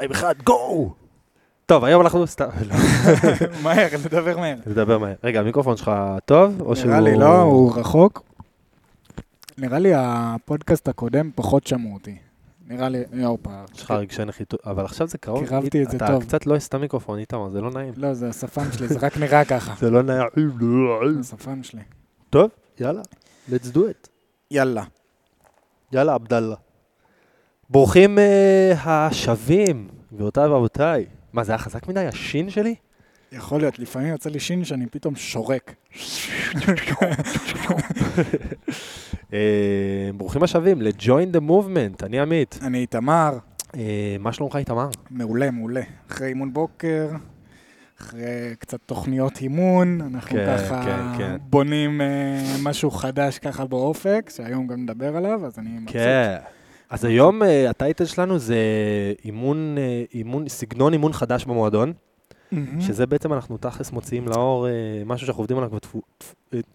שתיים, אחד, גו! טוב, היום אנחנו סתם... לא. מהר, נדבר מהר. נדבר מהר. רגע, המיקרופון שלך טוב? או שהוא... נראה לי לא, הוא רחוק. נראה לי הפודקאסט הקודם פחות שמעו אותי. נראה לי, הופה. יש לך רגשי נחיתות, אבל עכשיו זה קרוב. קירבתי את זה אתה טוב. קצת לא עשית מיקרופון, איתמר, זה לא נעים. לא, זה השפם שלי, זה רק נראה ככה. זה לא נעים. זה השפם שלי. טוב, יאללה, let's do it. יאללה. יאללה, עבדאללה. ברוכים אה, השבים, גבירותיי ורבותיי. מה, זה היה חזק מדי, השין שלי? יכול להיות, לפעמים יוצא לי שין שאני פתאום שורק. אה, ברוכים השבים ל-Join the Movement, אני עמית. אני איתמר, אה, מה שלומך איתמר? מעולה, מעולה. אחרי אימון בוקר, אחרי קצת תוכניות אימון, אנחנו כן, ככה כן, כן. בונים אה, משהו חדש ככה באופק, שהיום גם נדבר עליו, אז אני מבסוט. כן. אז היום אה, הטייטל שלנו זה אימון, אה, אימון, סגנון אימון חדש במועדון. שזה בעצם אנחנו תכלס מוציאים לאור אה, משהו שאנחנו עובדים עליו כבר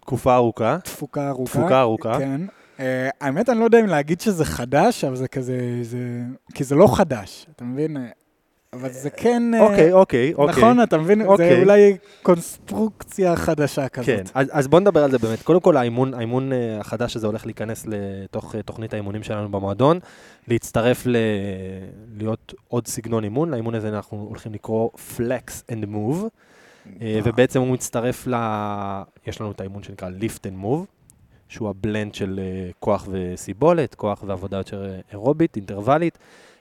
תקופה ארוכה. תפוקה ארוכה. תפוקה ארוכה. כן. האמת, אני לא יודע אם להגיד שזה חדש, אבל זה כזה, זה... כי זה לא חדש, אתה מבין? אבל זה כן... אה, אוקיי, אוקיי, אוקיי. נכון, אתה מבין? זה אוקיי. אולי קונסטרוקציה חדשה כזאת. כן, אז, אז בוא נדבר על זה באמת. קודם כל, האימון, האימון אה, החדש הזה הולך להיכנס לתוך אה, תוכנית האימונים שלנו במועדון, להצטרף ל... להיות עוד סגנון אימון. לאימון הזה אנחנו הולכים לקרוא Flex and Move, ובעצם הוא מצטרף ל... יש לנו את האימון שנקרא Lift and Move, שהוא הבלנד של אה, כוח וסיבולת, כוח ועבודה יותר אירובית, אינטרוולית,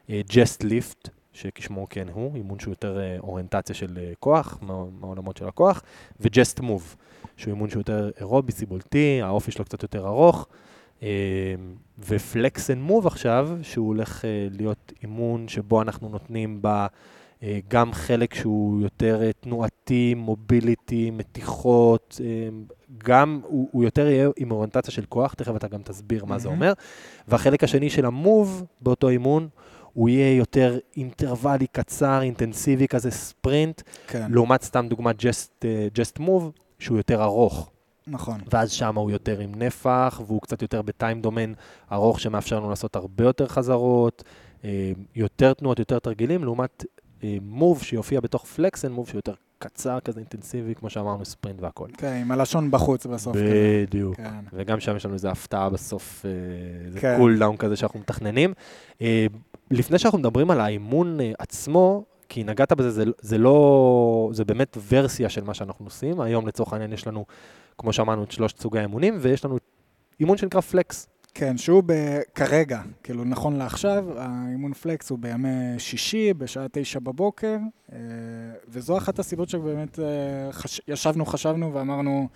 Just Lift, שכשמו כן הוא, אימון שהוא יותר אה, אוריינטציה של אה, כוח, מה- מהעולמות של הכוח, ו-Just Move, שהוא אימון שהוא יותר אירובי, סיבולתי, האופי שלו קצת יותר ארוך, אה, ו flex and move עכשיו, שהוא הולך להיות אימון שבו אנחנו נותנים בה אה, גם חלק שהוא יותר תנועתי, mobility, מתיחות, גם הוא, הוא יותר יהיה עם אוריינטציה של כוח, תכף אתה גם תסביר מה זה. אומר. והחלק השני של ה move באותו אימון, הוא יהיה יותר אינטרוואלי קצר, אינטנסיבי כזה, ספרינט, כן, לעומת סתם דוגמת just, just move, שהוא יותר ארוך. נכון. ואז שם הוא יותר עם נפח, והוא קצת יותר ב time domain ארוך, שמאפשר לנו לעשות הרבה יותר חזרות, אה, יותר תנועות, יותר תרגילים, לעומת move שיופיע בתוך flex and move שהוא יותר קצר, כזה אינטנסיבי, כמו שאמרנו, ספרינט והכל. כן, עם הלשון בחוץ בסוף. בדיוק. כן. וגם שם יש לנו איזו הפתעה בסוף, אה, איזה כן. cool down כזה שאנחנו מתכננים. לפני שאנחנו מדברים על האימון אה, עצמו, כי נגעת בזה, זה, זה לא, זה באמת ורסיה של מה שאנחנו עושים. היום לצורך העניין יש לנו, כמו שאמרנו, את שלושת סוגי האימונים, ויש לנו אימון שנקרא פלקס. כן, שהוא ב- כרגע, כאילו נכון לעכשיו, האימון פלקס הוא בימי שישי, בשעה תשע בבוקר, אה, וזו אחת הסיבות שבאמת אה, חש... ישבנו, חשבנו ואמרנו,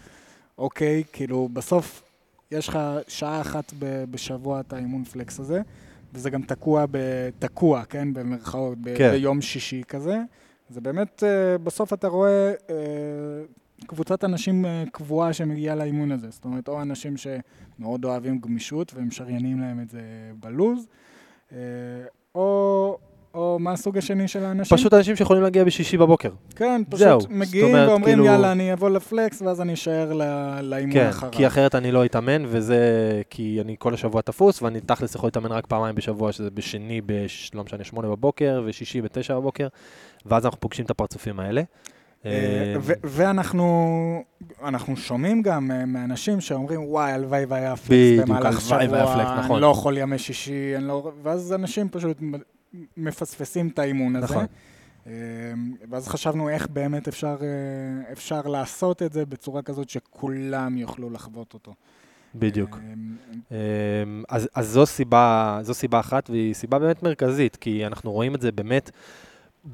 אוקיי, כאילו בסוף יש לך שעה אחת בשבוע את האימון פלקס הזה, וזה גם תקוע, ב... תקוע, כן, במרכאות, ב... כן. ביום שישי כזה. זה באמת, אה, בסוף אתה רואה אה, קבוצת אנשים אה, קבועה שמגיעה לאימון הזה. זאת אומרת, או אנשים שמאוד אוהבים גמישות והם משריינים להם את זה בלוז, או, או מה הסוג השני של האנשים? פשוט אנשים שיכולים להגיע בשישי בבוקר. כן, פשוט זהו, מגיעים אומרת, ואומרים, כאילו- יאללה, אני אבוא לפלקס ואז אני אשאר לאימון כן, אחריו. כי אחרת אני לא אתאמן, וזה כי אני כל השבוע תפוס, ואני תכלס יכול להתאמן רק פעמיים בשבוע, שזה בשני, בש... לא משנה, שמונה בבוקר, ושישי בתשע בבוקר, ואז אנחנו פוגשים את הפרצופים האלה. אה, ו- ואנחנו אנחנו שומעים גם אה, מאנשים שאומרים, וואי, הלוואי והיה פלקס במהלך שבוע, נכון. אני לא יכול ימי שישי, לא... ואז אנשים פשוט מפספסים את האימון הזה. נכון. אה, ואז חשבנו איך באמת אפשר, אה, אפשר לעשות את זה בצורה כזאת שכולם יוכלו לחוות אותו. בדיוק. אה, אמ, אז, אז זו, סיבה, זו סיבה אחת, והיא סיבה באמת מרכזית, כי אנחנו רואים את זה באמת,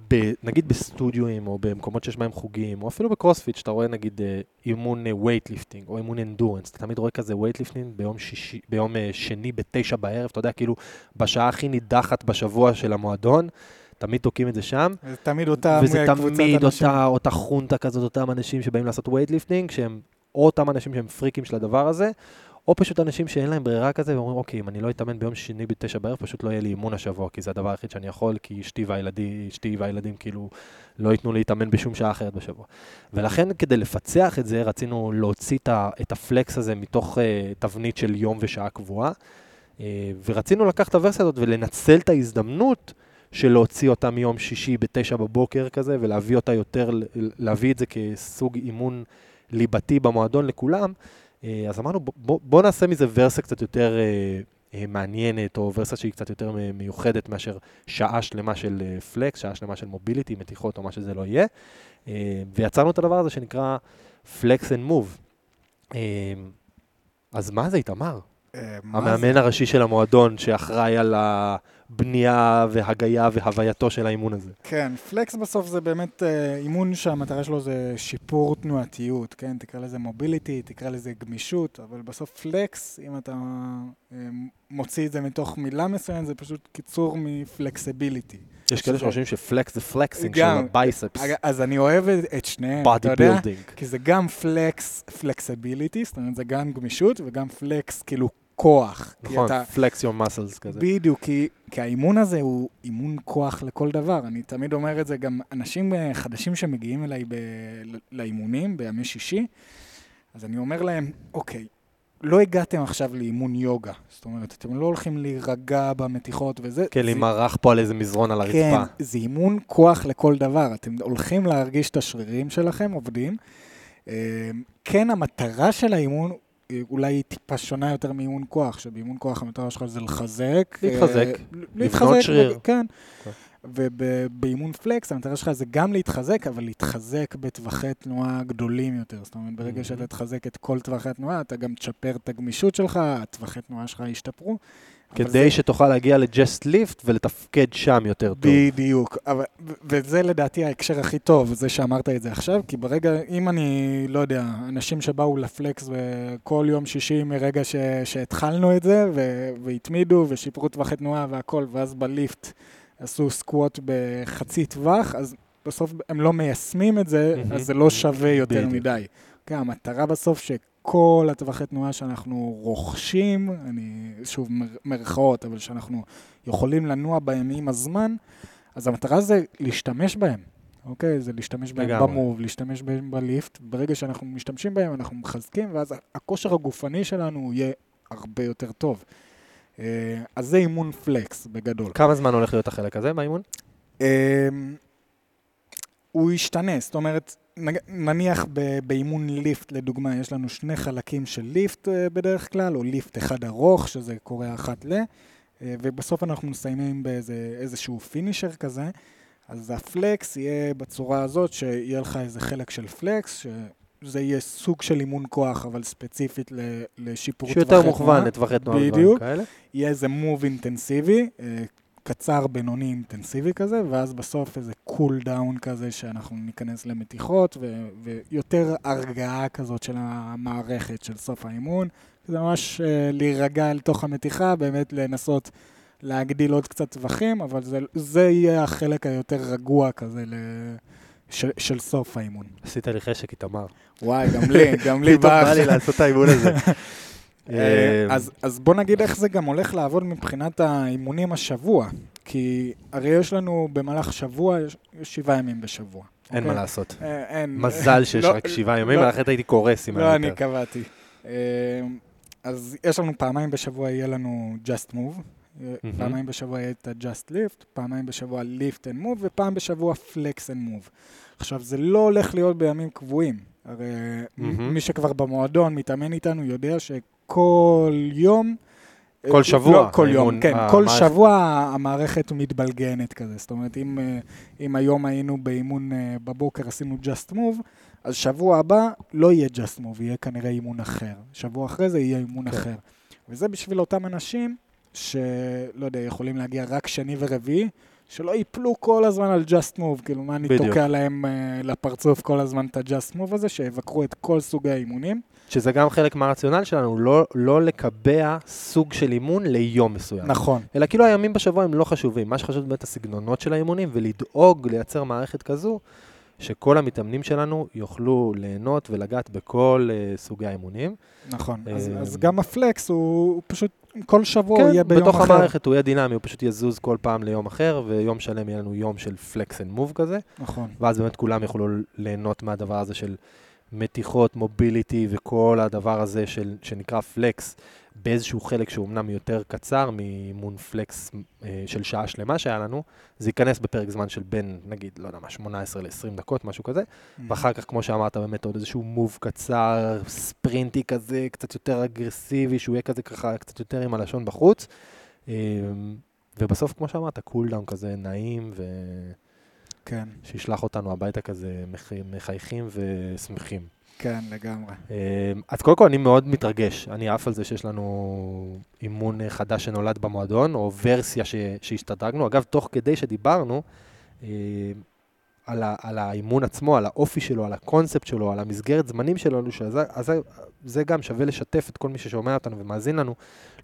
ב, נגיד בסטודיואים, או במקומות שיש בהם חוגים, או אפילו בקרוספיט, שאתה רואה נגיד אה, אימון weightlifting, או אימון endurance, אתה תמיד רואה כזה weightlifting ביום, שישי, ביום אה, שני בתשע בערב, אתה יודע, כאילו, בשעה הכי נידחת בשבוע של המועדון, תמיד תוקעים את זה שם. זה תמיד אותם וזה אה, קבוצת תמיד אנשים. אותה, אותה חונטה כזאת, אותם אנשים שבאים לעשות weightlifting, שהם או אותם אנשים שהם פריקים של הדבר הזה, או פשוט אנשים שאין להם ברירה כזה, ואומרים, אוקיי, אם אני לא אתאמן ביום שני בתשע בערב, פשוט לא יהיה לי אימון השבוע, כי זה הדבר היחיד שאני יכול, כי אשתי והילדים, אשתי והילדים כאילו לא ייתנו להתאמן בשום שעה אחרת בשבוע. ולכן, כדי לפצח את זה, רצינו להוציא את הפלקס הזה מתוך uh, תבנית של יום ושעה קבועה, uh, ורצינו לקחת את הוורסיה הזאת ולנצל את ההזדמנות של להוציא אותה מיום שישי בתשע בבוקר כזה, ולהביא אותה יותר, להביא את זה כסוג אימון ליבתי במועדון לכולם. אה, אז אמרנו, בוא, בוא נעשה מזה ורסיה קצת יותר אה, אה, מעניינת, או ורסיה שהיא קצת יותר מיוחדת מאשר שעה שלמה של flex, שעה שלמה של mobility, מתיחות או מה שזה לא יהיה. ויצרנו את הדבר הזה שנקרא flex and move. אז מה זה, איתמר? המאמן הראשי של המועדון שאחראי על הבנייה והגייה והווייתו של האימון הזה. כן, flex בסוף זה באמת אה, אימון שהמטרה שלו זה שיפור תנועתיות, כן? תקרא לזה mobility, תקרא לזה גמישות, אבל בסוף flex, אם אתה אה, מוציא את זה מתוך מילה מסוימת, זה פשוט קיצור מ flexibility. יש כאלה שחושבים ש flex זה flexing של ה biceps. אז אני אוהב את שניהם, אתה יודע? כי זה גם flex, flexibility, זאת אומרת, זה גם גמישות וגם flex, כאילו כוח. נכון, flex your muscles כזה. בדיוק, כי, כי האימון הזה הוא אימון כוח לכל דבר. אני תמיד אומר את זה גם אנשים אה, חדשים שמגיעים אליי ב... לאימונים בימי שישי, אז אני אומר להם, אוקיי, לא הגעתם עכשיו לאימון יוגה. זאת אומרת, אתם לא הולכים להירגע במתיחות וזה. כן, להימרח פה על איזה מזרון על הרצפה. כן, זה אימון כוח לכל דבר. אתם הולכים להרגיש את השרירים שלכם עובדים. אה, כן, המטרה של האימון אולי היא טיפה שונה יותר מאימון כוח, שבאימון כוח המטרה שלך זה לחזק. להתחזק, אה, לבנות שריר. כן. Okay. ובאימון פלקס המטרה שלך זה גם להתחזק, אבל להתחזק בטווחי תנועה גדולים יותר. זאת אומרת, ברגע. שאתה תחזק את כל טווחי התנועה, אתה גם תשפר את הגמישות שלך, הטווחי תנועה שלך ישתפרו. כדי זה... שתוכל להגיע לג'סט ליפט ולתפקד שם יותר טוב. בדיוק, אבל, וזה לדעתי ההקשר הכי טוב, זה שאמרת את זה עכשיו, כי ברגע, אם אני, לא יודע, אנשים שבאו לפלקס כל יום שישי מרגע ש, שהתחלנו את זה, והתמידו ושיפרו טווחי תנועה והכל, ואז בליפט עשו סקווט בחצי טווח, אז בסוף הם לא מיישמים את זה, mm-hmm. אז זה לא שווה יותר בדיוק. מדי. כן, המטרה בסוף ש... כל הטווחי תנועה שאנחנו רוכשים, אני, שוב, מרכאות, אבל שאנחנו יכולים לנוע בהם עם הזמן, אז המטרה זה להשתמש בהם, אוקיי? זה להשתמש בהם לגמרי. במוב, להשתמש בהם בליפט. ברגע שאנחנו משתמשים בהם, אנחנו מחזקים, ואז הכושר הגופני שלנו יהיה הרבה יותר טוב. אה, אז זה אימון פלקס, בגדול. כמה זמן הולך להיות החלק הזה באימון? אה, הוא ישתנה, זאת אומרת, נניח באימון ליפט, לדוגמה, יש לנו שני חלקים של ליפט אה, בדרך כלל, או ליפט אחד ארוך, שזה קורה אחת ל, אה, ובסוף אנחנו מסיימים באיזשהו פינישר כזה. אז הפלקס יהיה בצורה הזאת, שיהיה לך איזה חלק של פלקס, שזה יהיה סוג של אימון כוח, אבל ספציפית לשיפור טווחי תנועה. שיותר מוכוון לטווחי תנועה. בדיוק. יהיה איזה מוב אינטנסיבי, אה, קצר, בינוני, אינטנסיבי כזה, ואז בסוף איזה cool down כזה שאנחנו ניכנס למתיחות, ו- ויותר הרגעה כזאת של המערכת של סוף האימון. זה ממש אה, להירגע אל תוך המתיחה, באמת לנסות להגדיל עוד קצת טווחים, אבל זה, זה יהיה החלק היותר רגוע כזה ל... של, של סוף האימון. עשית לי חשק, איתמר. וואי, גם לי, גם לי בא. פתאום בא לי לעשות את האימון הזה. אה, אז, אז בוא נגיד איך זה גם הולך לעבוד מבחינת האימונים השבוע. כי הרי יש לנו במהלך שבוע, יש שבעה ימים בשבוע. אין אוקיי? מה לעשות. אה, אין. מזל שיש לא, רק שבעה ימים, לא, אחרת הייתי קורס אם לא, אני קבעתי. אה, אז יש לנו פעמיים בשבוע, יהיה לנו Just Move. פעמיים בשבוע יהיה את ה-Just Lift, פעמיים בשבוע Lift and Move, ופעם בשבוע Flex and Move. עכשיו, זה לא הולך להיות בימים קבועים. הרי מי שכבר במועדון מתאמן איתנו יודע ש... כל יום. כל שבוע. לא, כל יום, כן. כל המערכת... שבוע המערכת מתבלגנת כזה. זאת אומרת, אם, אה, אם היום היינו באימון אה, בבוקר, עשינו Just Move, אז שבוע הבא לא יהיה Just Move, יהיה כנראה אימון אחר. שבוע אחרי זה יהיה אימון כן. אחר. וזה בשביל אותם אנשים שלא יודע, יכולים להגיע רק שני ורביעי, שלא ייפלו כל הזמן על Just Move, כאילו מה אני בדיוק. תוקע להם uh, לפרצוף כל הזמן את ה-Just Move הזה, שיבקרו את כל סוגי האימונים. שזה גם חלק מהרציונל שלנו, לא, לא לקבע סוג של אימון ליום מסוים. נכון. אלא כאילו הימים בשבוע הם לא חשובים. מה שחשוב באמת הסגנונות של האימונים, ולדאוג לייצר מערכת כזו, שכל המתאמנים שלנו יוכלו ליהנות ולגעת בכל אה, סוגי האימונים. נכון, אז, אז גם ה flex הוא, הוא פשוט כל שבוע כן, יהיה ביום אחר. כן, בתוך המערכת הוא יהיה דינמי, הוא פשוט יזוז כל פעם ליום אחר, ויום שלם יהיה לנו יום של flex and move כזה. נכון. ואז באמת כולם יוכלו ליהנות מהדבר הזה של מתיחות, mobility וכל הדבר הזה של, שנקרא flex, באיזשהו חלק שהוא אמנם יותר קצר מאימון flex אה, של שעה שלמה שהיה לנו, זה ייכנס בפרק זמן של בין, נגיד, לא יודע מה, 18 ל-20 דקות, משהו כזה, Mm-hmm. ואחר כך, כמו שאמרת, באמת עוד איזשהו move קצר, ספרינטי כזה, קצת יותר אגרסיבי, שהוא יהיה כזה ככה, קצת יותר עם הלשון בחוץ. אה, ובסוף, כמו שאמרת, cooldown כזה נעים, כן, ושישלח אותנו הביתה כזה מח- מחייכים ושמחים. כן, לגמרי. אה, אז קודם כל אני מאוד מתרגש, אני עף על זה שיש לנו אימון אה, חדש שנולד במועדון, או ורסיה ש- שהשתדרגנו. אגב, תוך כדי שדיברנו אה, על, ה- על האימון עצמו, על האופי שלו, על הקונספט שלו, על המסגרת זמנים שלנו, שזה, אז זה- גם שווה לשתף את כל מי ששומע אותנו ומאזין לנו,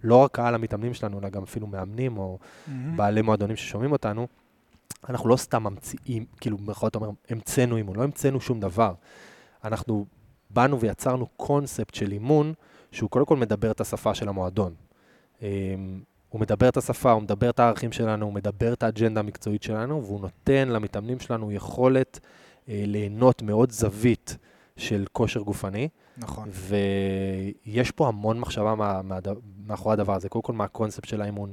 לא רק קהל המתאמנים שלנו, אלא גם אפילו מאמנים או מהמם. בעלי מועדונים ששומעים אותנו, אנחנו לא סתם ממציאים, כאילו במירכאות אומר, המצאנו אימון, לא המצאנו שום דבר. אנחנו באנו ויצרנו קונספט של אימון, שהוא קודם כל מדבר את השפה של המועדון. אמ, הוא מדבר את השפה, הוא מדבר את הערכים שלנו, הוא מדבר את האג'נדה המקצועית שלנו, והוא נותן למתאמנים שלנו יכולת אה, ליהנות מעוד זווית של כושר גופני. נכון. ויש פה המון מחשבה מה, מה, מאחורי הדבר הזה. קודם כל, מה הקונספט של האימון,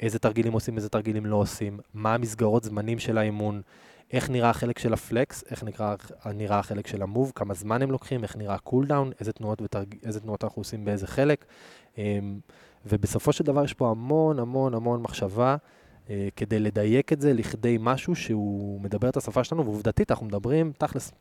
איזה תרגילים עושים, איזה תרגילים לא עושים, מה המסגרות זמנים של האימון, איך נראה החלק של ה flex, איך נראה, נראה החלק של ה move, כמה זמן הם לוקחים, איך נראה ה cooldown, איזה תנועות, ותרג... איזה תנועות אנחנו עושים באיזה חלק. אמ, ובסופו של דבר יש פה המון המון המון מחשבה אה, כדי לדייק את זה לכדי משהו שהוא מדבר את השפה שלנו, ועובדתית אנחנו מדברים תכלס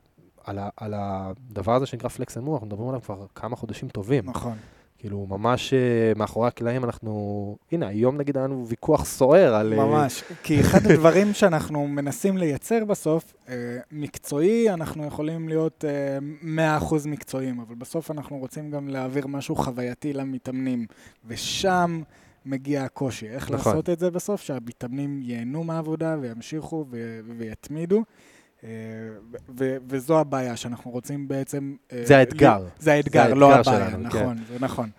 על, ה, על הדבר הזה שנקרא flex and move, אנחנו מדברים עליו כבר כמה חודשים טובים. נכון. כאילו, ממש אה, מאחורי הקלעים אנחנו... הנה, היום נגיד היה לנו ויכוח סוער על... אה, ממש. כי אחד הדברים שאנחנו מנסים לייצר בסוף, אה, מקצועי, אנחנו יכולים להיות אה, 100% מקצועיים, אבל בסוף אנחנו רוצים גם להעביר משהו חווייתי למתאמנים, ושם מגיע הקושי. איך נכון. לעשות את זה בסוף? שהמתאמנים ייהנו מהעבודה וימשיכו ו- ויתמידו. אה, ו- וזו הבעיה, שאנחנו רוצים בעצם... אה, זה האתגר. ל- זה האתגר, זה לא האתגר הבעיה, שלנו, נכון, זה נכון.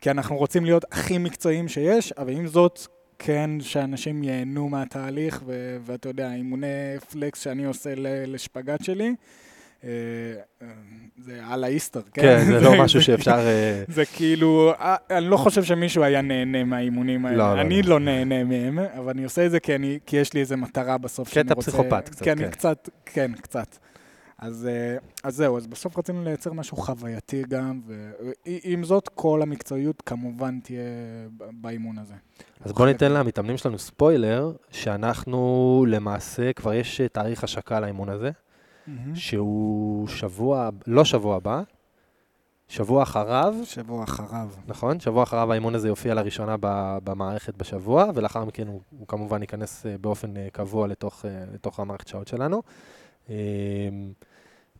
כי אנחנו רוצים להיות הכי מקצועיים שיש, אבל עם זאת, כן, שאנשים ייהנו מהתהליך, ו- ואתה יודע, אימוני פלקס שאני עושה לשפגאט שלי, זה על האיסטר, כן? כן, זה לא משהו שאפשר... אה, זה כאילו, אה, אני לא חושב שמישהו היה נהנה מהאימונים האלה. לא, לא, אני לא. לא נהנה מהם, אבל אני עושה את זה כי, אני, כי יש לי איזה מטרה בסוף שאני קטע רוצה... פסיכופת קצת, אני כן. קצת, כן, קצת. אז, אה, אז זהו, אז בסוף רצינו לייצר משהו חווייתי גם, ועם זאת, כל המקצועיות כמובן תהיה באימון הזה. אז בואו ניתן למתאמנים שלנו ספוילר, שאנחנו למעשה, כבר יש אה, תאריך השקה לאימון הזה, שהוא שבוע, לא שבוע הבא, שבוע אחריו, שבוע אחריו. נכון? שבוע אחריו האימון הזה יופיע לראשונה ב- במערכת בשבוע, ולאחר מכן הוא, הוא כמובן ייכנס אה, באופן אה, קבוע לתוך, אה, לתוך המערכת שעות שלנו. אה,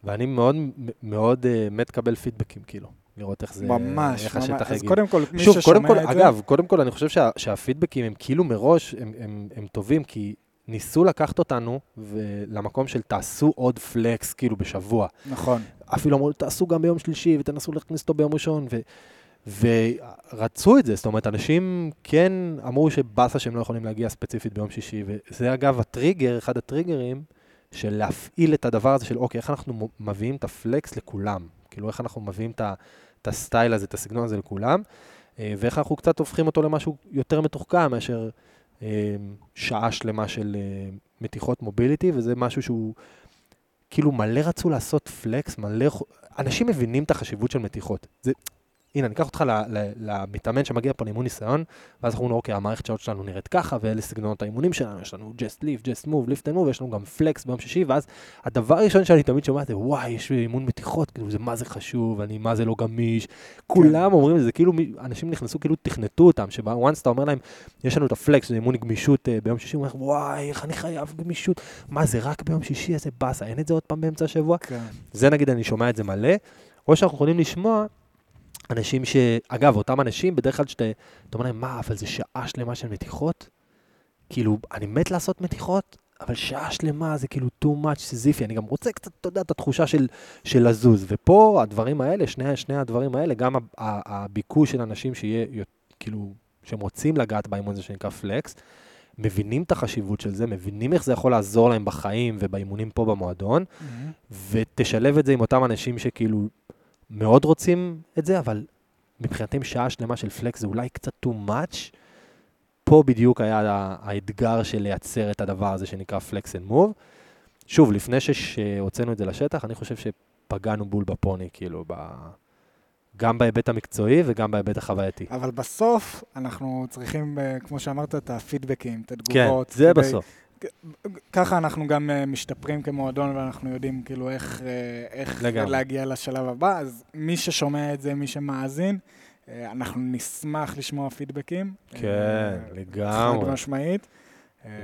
ואני מאוד מאוד מת לקבל פידבקים, כאילו, לראות איך זה, ממש, איך ממש. השטח אז יגיב. קודם כל, מי שוב, קודם כל, ששומע את זה... אגב, קודם כל אני חושב שה, שהפידבקים הם כאילו מראש, הם, הם, הם טובים, כי ניסו לקחת אותנו למקום של תעשו עוד פלקס, כאילו, בשבוע. נכון. אפילו אמרו, תעשו גם ביום שלישי ותנסו להכניס אותו ביום ראשון, ו, ורצו את זה, זאת אומרת, אנשים כן אמרו שבאסה שהם לא יכולים להגיע ספציפית ביום שישי, וזה אגב הטריגר, אחד הטריגרים, של להפעיל את הדבר הזה של, אוקיי, איך אנחנו מביאים את הפלקס לכולם? כאילו, איך אנחנו מביאים את, את הסטייל הזה, את הסגנון הזה לכולם, אה, ואיך אנחנו קצת הופכים אותו למשהו יותר מתוחכם מאשר שעה שלמה של אה, מתיחות מוביליטי, וזה משהו שהוא, כאילו, מלא רצו לעשות פלקס, מלא... אנשים מבינים את החשיבות של מתיחות. זה, הנה, אני אקח אותך למתאמן שמגיע פה לאימון ניסיון, ואז אנחנו אומרים, אוקיי, המערכת שעות שלנו נראית ככה, ואלה סגנונות האימונים שלנו, יש לנו just lift, just move, lift and move, יש לנו גם פלקס ביום שישי, ואז הדבר הראשון שאני תמיד שומע זה, וואי, יש לי אימון מתיחות, כאילו, זה מה זה חשוב, אני מה זה לא גמיש. כולם אומרים את זה, כאילו, אנשים נכנסו, כאילו, תכנתו אותם, שבוואנס אתה אומר להם, יש לנו את הפלקס, זה אימון גמישות אה, ביום שישי, הוא אומר, וואי, איך אני חייב גמישות. מה, זה רק ביום שישי, איזה באסה, אין את זה עוד פעם באמצע השבוע? כן. זה נגיד, אני שומע את זה מלא, או שאנחנו יכולים לשמוע אנשים ש... אגב, אותם אנשים, בדרך כלל שאתה אתה אומר להם, מה, אבל זה שעה שלמה של מתיחות? כאילו, אני מת לעשות מתיחות, אבל שעה שלמה זה כאילו too much סיזיפי, אני גם רוצה קצת, אתה יודע, את התחושה של, של לזוז. ופה הדברים האלה, שני, שני הדברים האלה, גם הביקוש של אנשים שיהיה, כאילו, שהם רוצים לגעת באימון הזה שנקרא פלקס, מבינים את החשיבות של זה, מבינים איך זה יכול לעזור להם בחיים ובאימונים פה במועדון, ותשלב את זה עם אותם אנשים שכאילו מאוד רוצים את זה, אבל מבחינתם שעה שלמה של פלקס זה אולי קצת too much. פה בדיוק היה האתגר של לייצר את הדבר הזה שנקרא flex and move. שוב, לפני שהוצאנו את זה לשטח, אני חושב שפגענו בול בפוני, כאילו, ב... גם בהיבט המקצועי וגם בהיבט החווייתי. אבל בסוף אנחנו צריכים, אה, כמו שאמרת, את הפידבקים, את כן, התגובות. זה כדי- בסוף. ככה אנחנו גם אה, משתפרים כמועדון, ואנחנו יודעים כאילו איך, אה, איך לגמרי. להגיע לשלב הבא. אז מי ששומע את זה, מי שמאזין, אה, אנחנו נשמח לשמוע פידבקים. כן, לגמרי. חד משמעית.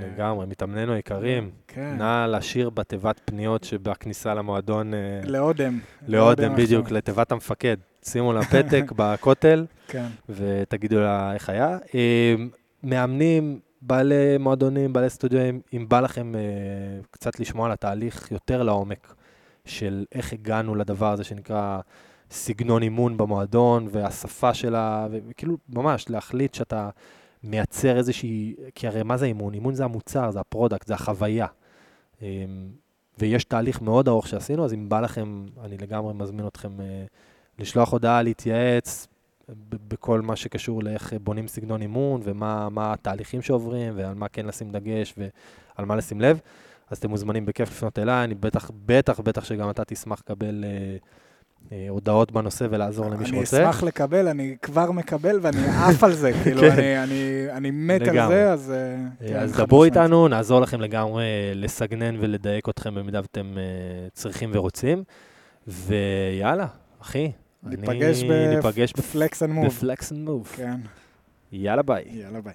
לגמרי, מתאמנינו היקרים. כן. נא להשאיר בתיבת פניות שבכניסה למועדון, לאודם. לאודם, בדיוק, עכשיו. לתיבת המפקד. שימו לה פתק בכותל כן. ותגידו לה איך היה. מאמנים, בעלי מועדונים, בעלי סטודיו, אם בא לכם אה, קצת לשמוע על התהליך יותר לעומק של איך הגענו לדבר הזה שנקרא סגנון אימון במועדון והשפה שלה, וכאילו ממש להחליט שאתה מייצר איזושהי, כי הרי מה זה אימון? אימון זה המוצר, זה ה product, זה החוויה. אה, ויש תהליך מאוד ארוך שעשינו, אז אם בא לכם, אני לגמרי מזמין אתכם אה, לשלוח הודעה, להתייעץ בכל מה שקשור לאיך בונים סגנון אימון, ומה מה התהליכים שעוברים, ועל מה כן לשים דגש, ועל מה לשים לב. אז אתם מוזמנים בכיף לפנות אליי, אני בטח, בטח, בטח שגם אתה תשמח לקבל אה, אה, הודעות בנושא ולעזור למי אני שרוצה. אשמח לקבל, אני כבר מקבל ואני עף על זה, כאילו, כן. אני- אני- אני מת על לגמרי. זה, אז... אה, אה, כן, אז דברו. איתנו, נעזור לכם לגמרי אה, לסגנן ולדייק אתכם במידה ואתם אה, צריכים ורוצים. ויאללה, אחי. ניפגש ב flex and move. ב flex and move. כן, יאללה ביי. יאללה ביי.